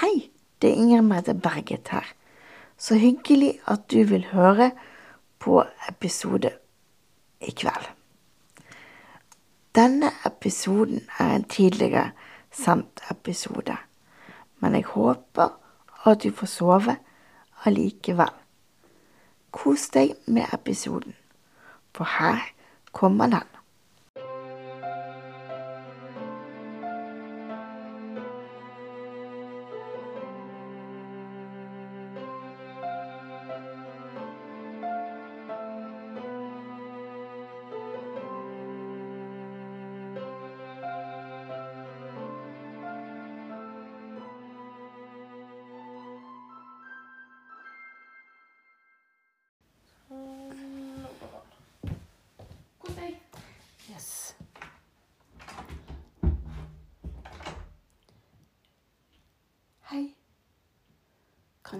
Hei, det er Inger Mette Berget her. Så hyggelig at du vil høre på episode i kveld. Denne episoden er en tidligere sendt episode, men jeg håper at du får sove allikevel. Kos deg med episoden, for her kommer den.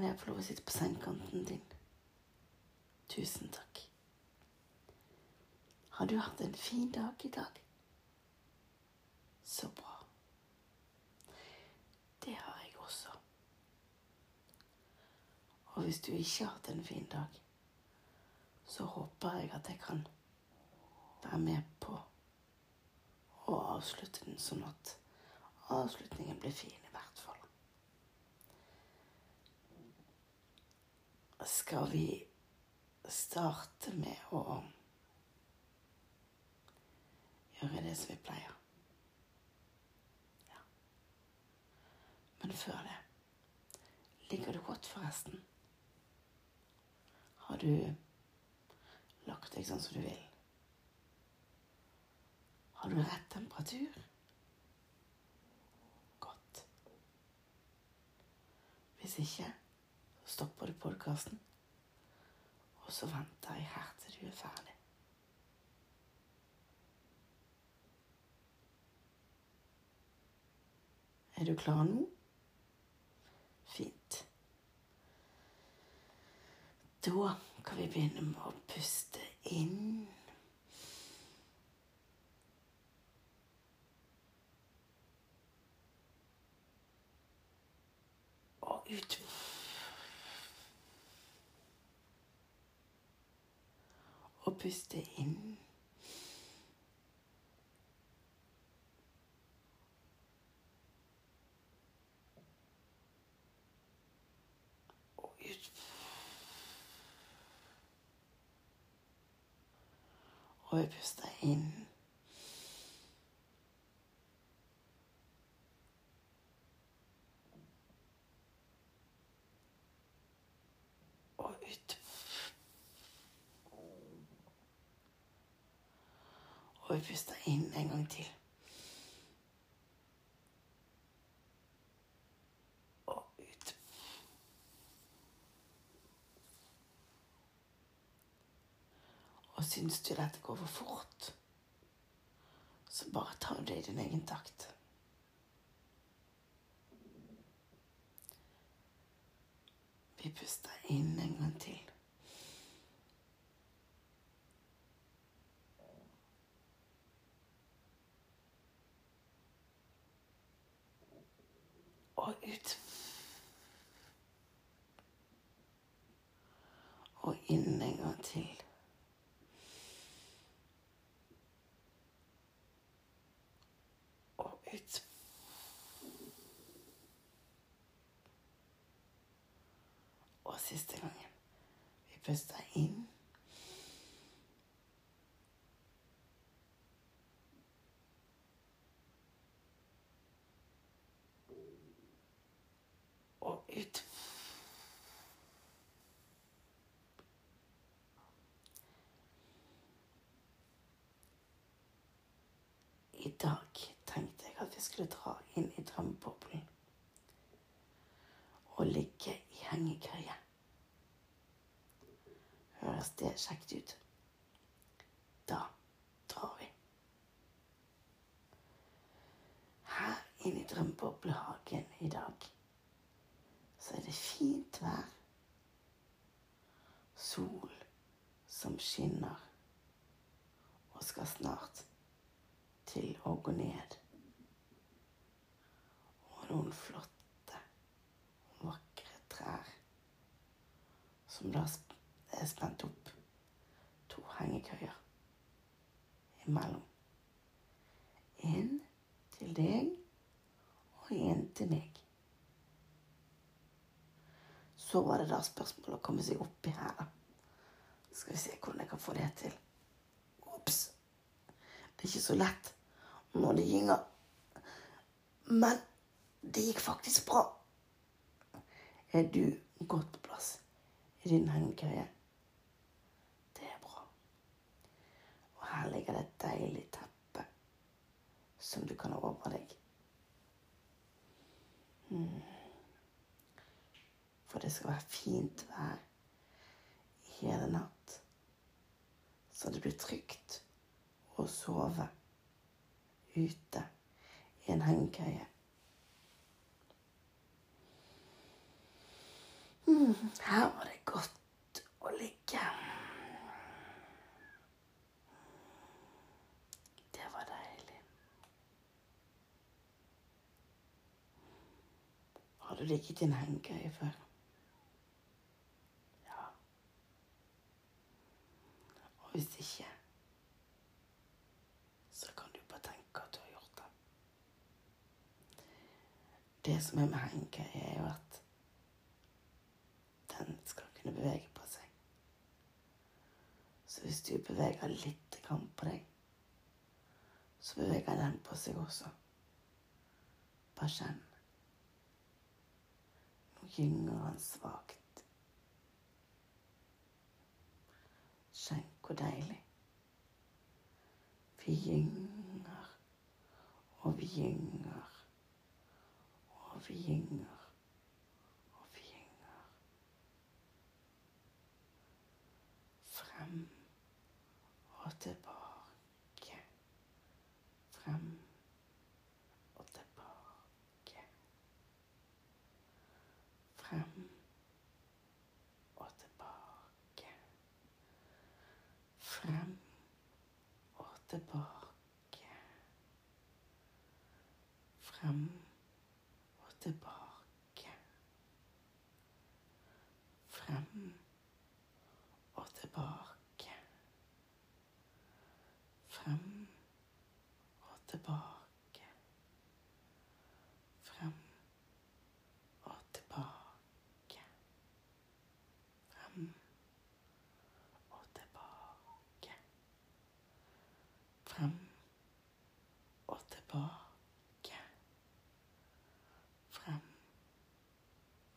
Kan jeg få lov å sitte på sengekanten din? Tusen takk. Har du hatt en fin dag i dag? Så bra. Det har jeg også. Og hvis du ikke har hatt en fin dag, så håper jeg at jeg kan være med på å avslutte den sånn at avslutningen blir fin Skal vi starte med å gjøre det som vi pleier? Ja. Men før det Ligger du godt, forresten? Har du lagt deg sånn som du vil? Har du rett temperatur? Godt. Hvis ikke, stopper du podkasten, og så venter jeg her til du er ferdig. Er du klar nå? Fint. Da kan vi begynne med å puste inn. og ut. Og puste inn. Og ut. Og jeg puster inn. og ut. Og vi puster inn en gang til. Og ut. Og syns du dette går for fort, så bare tar du det i din egen takt. Vi puster inn en gang til. Og ut. Og inn en gang til. Og ut. Og siste gangen. Vi puster inn. Og ut. I dag tenkte jeg at vi skulle dra inn i drømmeboblen og ligge i hengekøye. Høres det kjekt ut? Da drar vi. Her inne i drømmeboblehagen i dag så er det fint vær. Sol som skinner og skal snart til å gå ned. Og noen flotte, vakre trær som da er spent opp to hengekøyer imellom. En til deg og en til meg. Så var det da spørsmålet å komme seg oppi her, da. Skal vi se hvordan jeg kan få det til. Ops. Det er ikke så lett når det gynger. Men det gikk faktisk bra. Er du godt på plass i din hengekøye? Det er bra. Og her ligger det et deilig teppe som du kan ha over deg. Mm. For det skal være fint vær hele natt. Så det blir trygt å sove ute i en hengekøye. Mm, her var det godt å ligge. Det var deilig. Har du ligget i en hengekøye før? Ja. Og hvis ikke, så kan du bare tenke at du har gjort det. Det som er med Henke er jo at den skal kunne bevege på seg. Så hvis du beveger litt grann på deg, så beveger den på seg også. Bare kjenn. Nå gynger han svakt. Kjenn hvor deilig. Vi gynger, og vi gynger, being Frem og tilbake. Frem og tilbake. Frem og tilbake. Frem og tilbake. Frem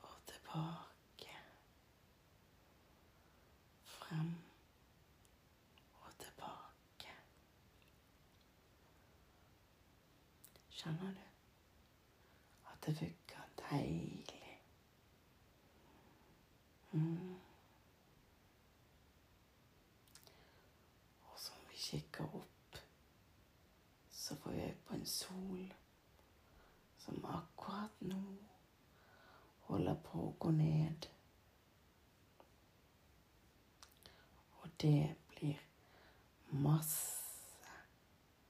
og tilbake. Frem og tilbake. Skjønner du at det funker deilig? Mm. Og når vi kikker opp, så får vi øye på en sol som akkurat nå holder på å gå ned. Og det blir masse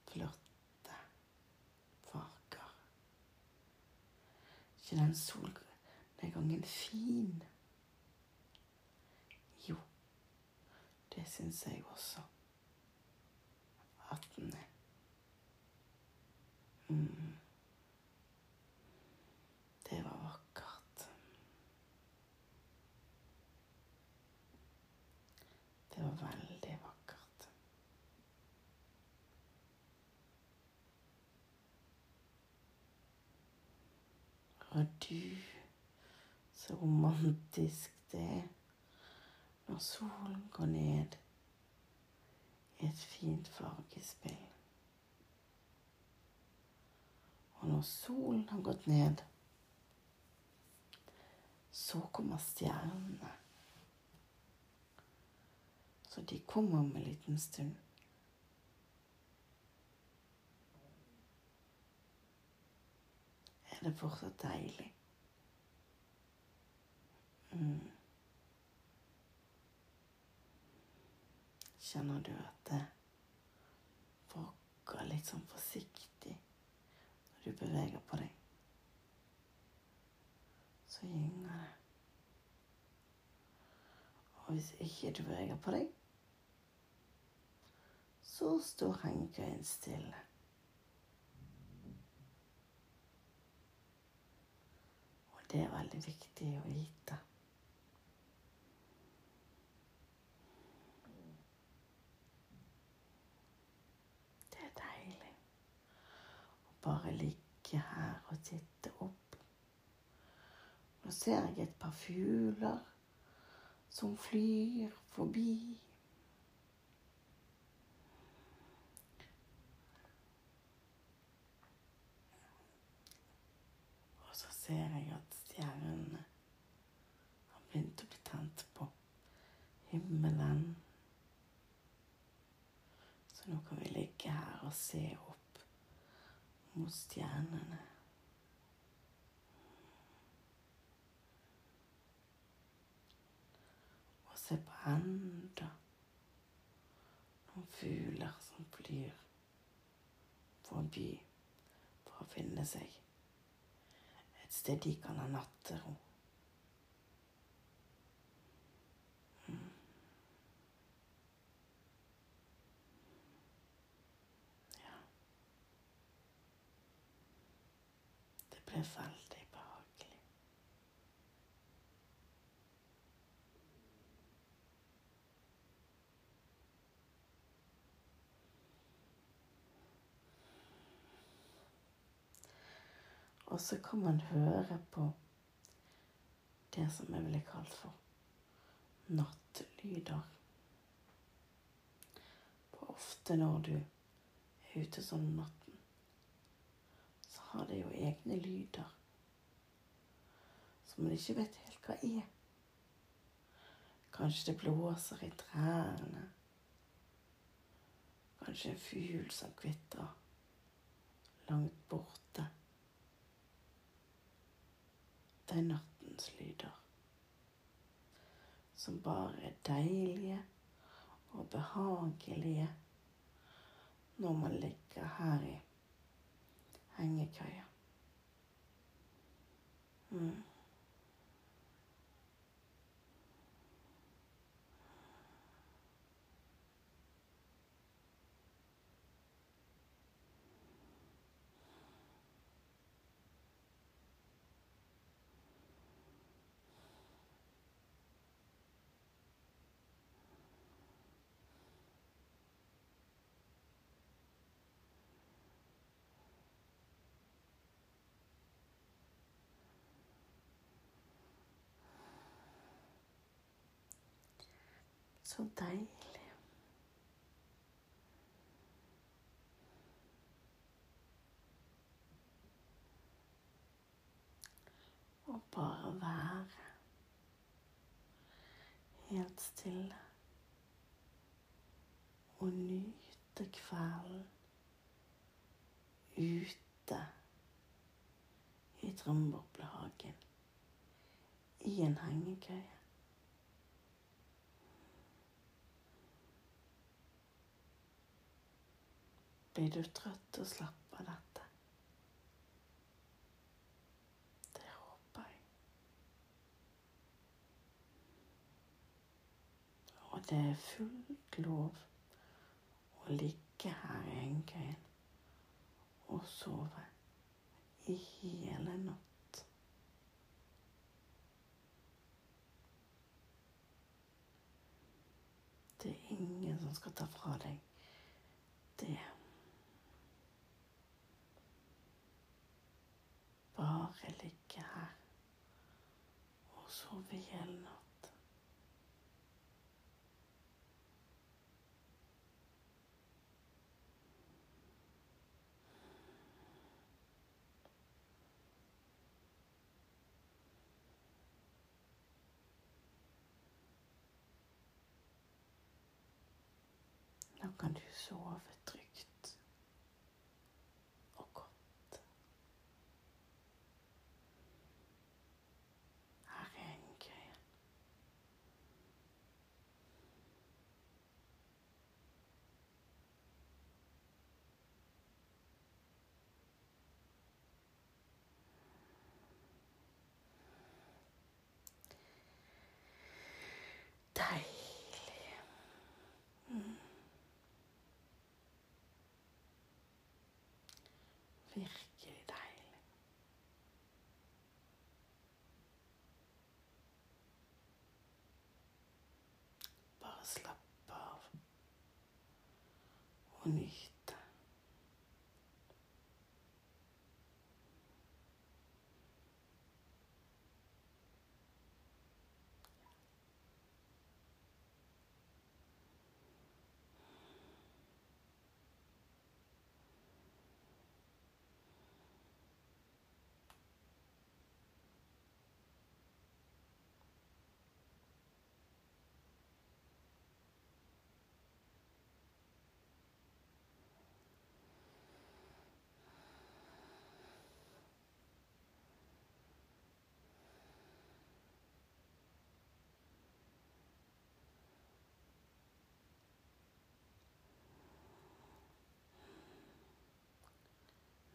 flotte farger. Ikke den solnedgangen fin? Jo, det syns jeg også at den er. Mm. Det var vakkert. Det var veldig vakkert. Og du, så romantisk det er når solen går ned i et fint fargespill. Og når solen har gått ned, så kommer stjernene. Så de kommer om en liten stund. Er det fortsatt deilig? Mm. Kjenner du at det rokker litt sånn forsiktig når du beveger på deg? Så gynger det. Og hvis ikke du beveger på deg, så står hengekøyen stille. Og det er veldig viktig å vite. Det er deilig å bare ligge her og titte opp. Nå ser jeg et par fugler som flyr forbi. Ser jeg at stjernene har begynt å bli tent på himmelen. Så nå kan vi ligge her og se opp mot stjernene. Og se på enda noen fugler som flyr forbi for å finne seg et sted de kan ha nattero. Mm. Ja. Det ble veldig behagelig. Og så kan man høre på det som jeg ville kalt for nattlyder. For ofte når du er ute sånn så har det jo egne lyder som man ikke vet helt hva er. Kanskje det blåser i trærne. Kanskje en fugl som kvitrer langt borte. Det er nattens lyder. Som bare er deilige og behagelige når man ligger her i hengekøya. Mm. Så deilig. Og bare være helt stille og nyte kvelden ute i Drømmeboblehagen i en hengekøye. Blir du trøtt og slapp av dette? Det håper jeg. Og det er fullt lov å ligge her i hengekøyen og sove i hele natt. Det er ingen som skal ta fra deg det. Bare ligge her hele natt. Nå kan du sove trygt og godt. Her er hengekøyen. Deilig. Bare slappe av og nyte.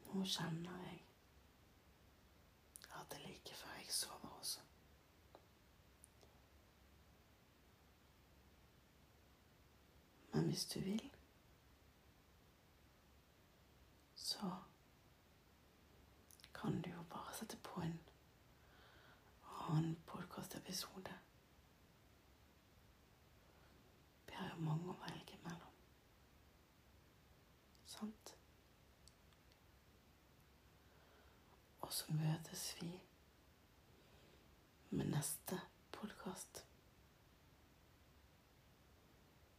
Nå kjenner jeg at det er like før jeg sover også. Men hvis du vil, så kan du jo bare sette på en annen podkastepisode. Har jo mange å så møtes vi med neste podkast.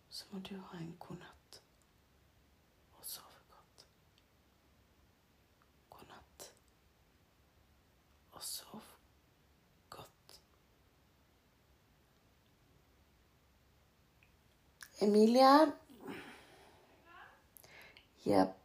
Så må du ha en god natt og sove godt. God natt og sov godt. Emilie? Jepp.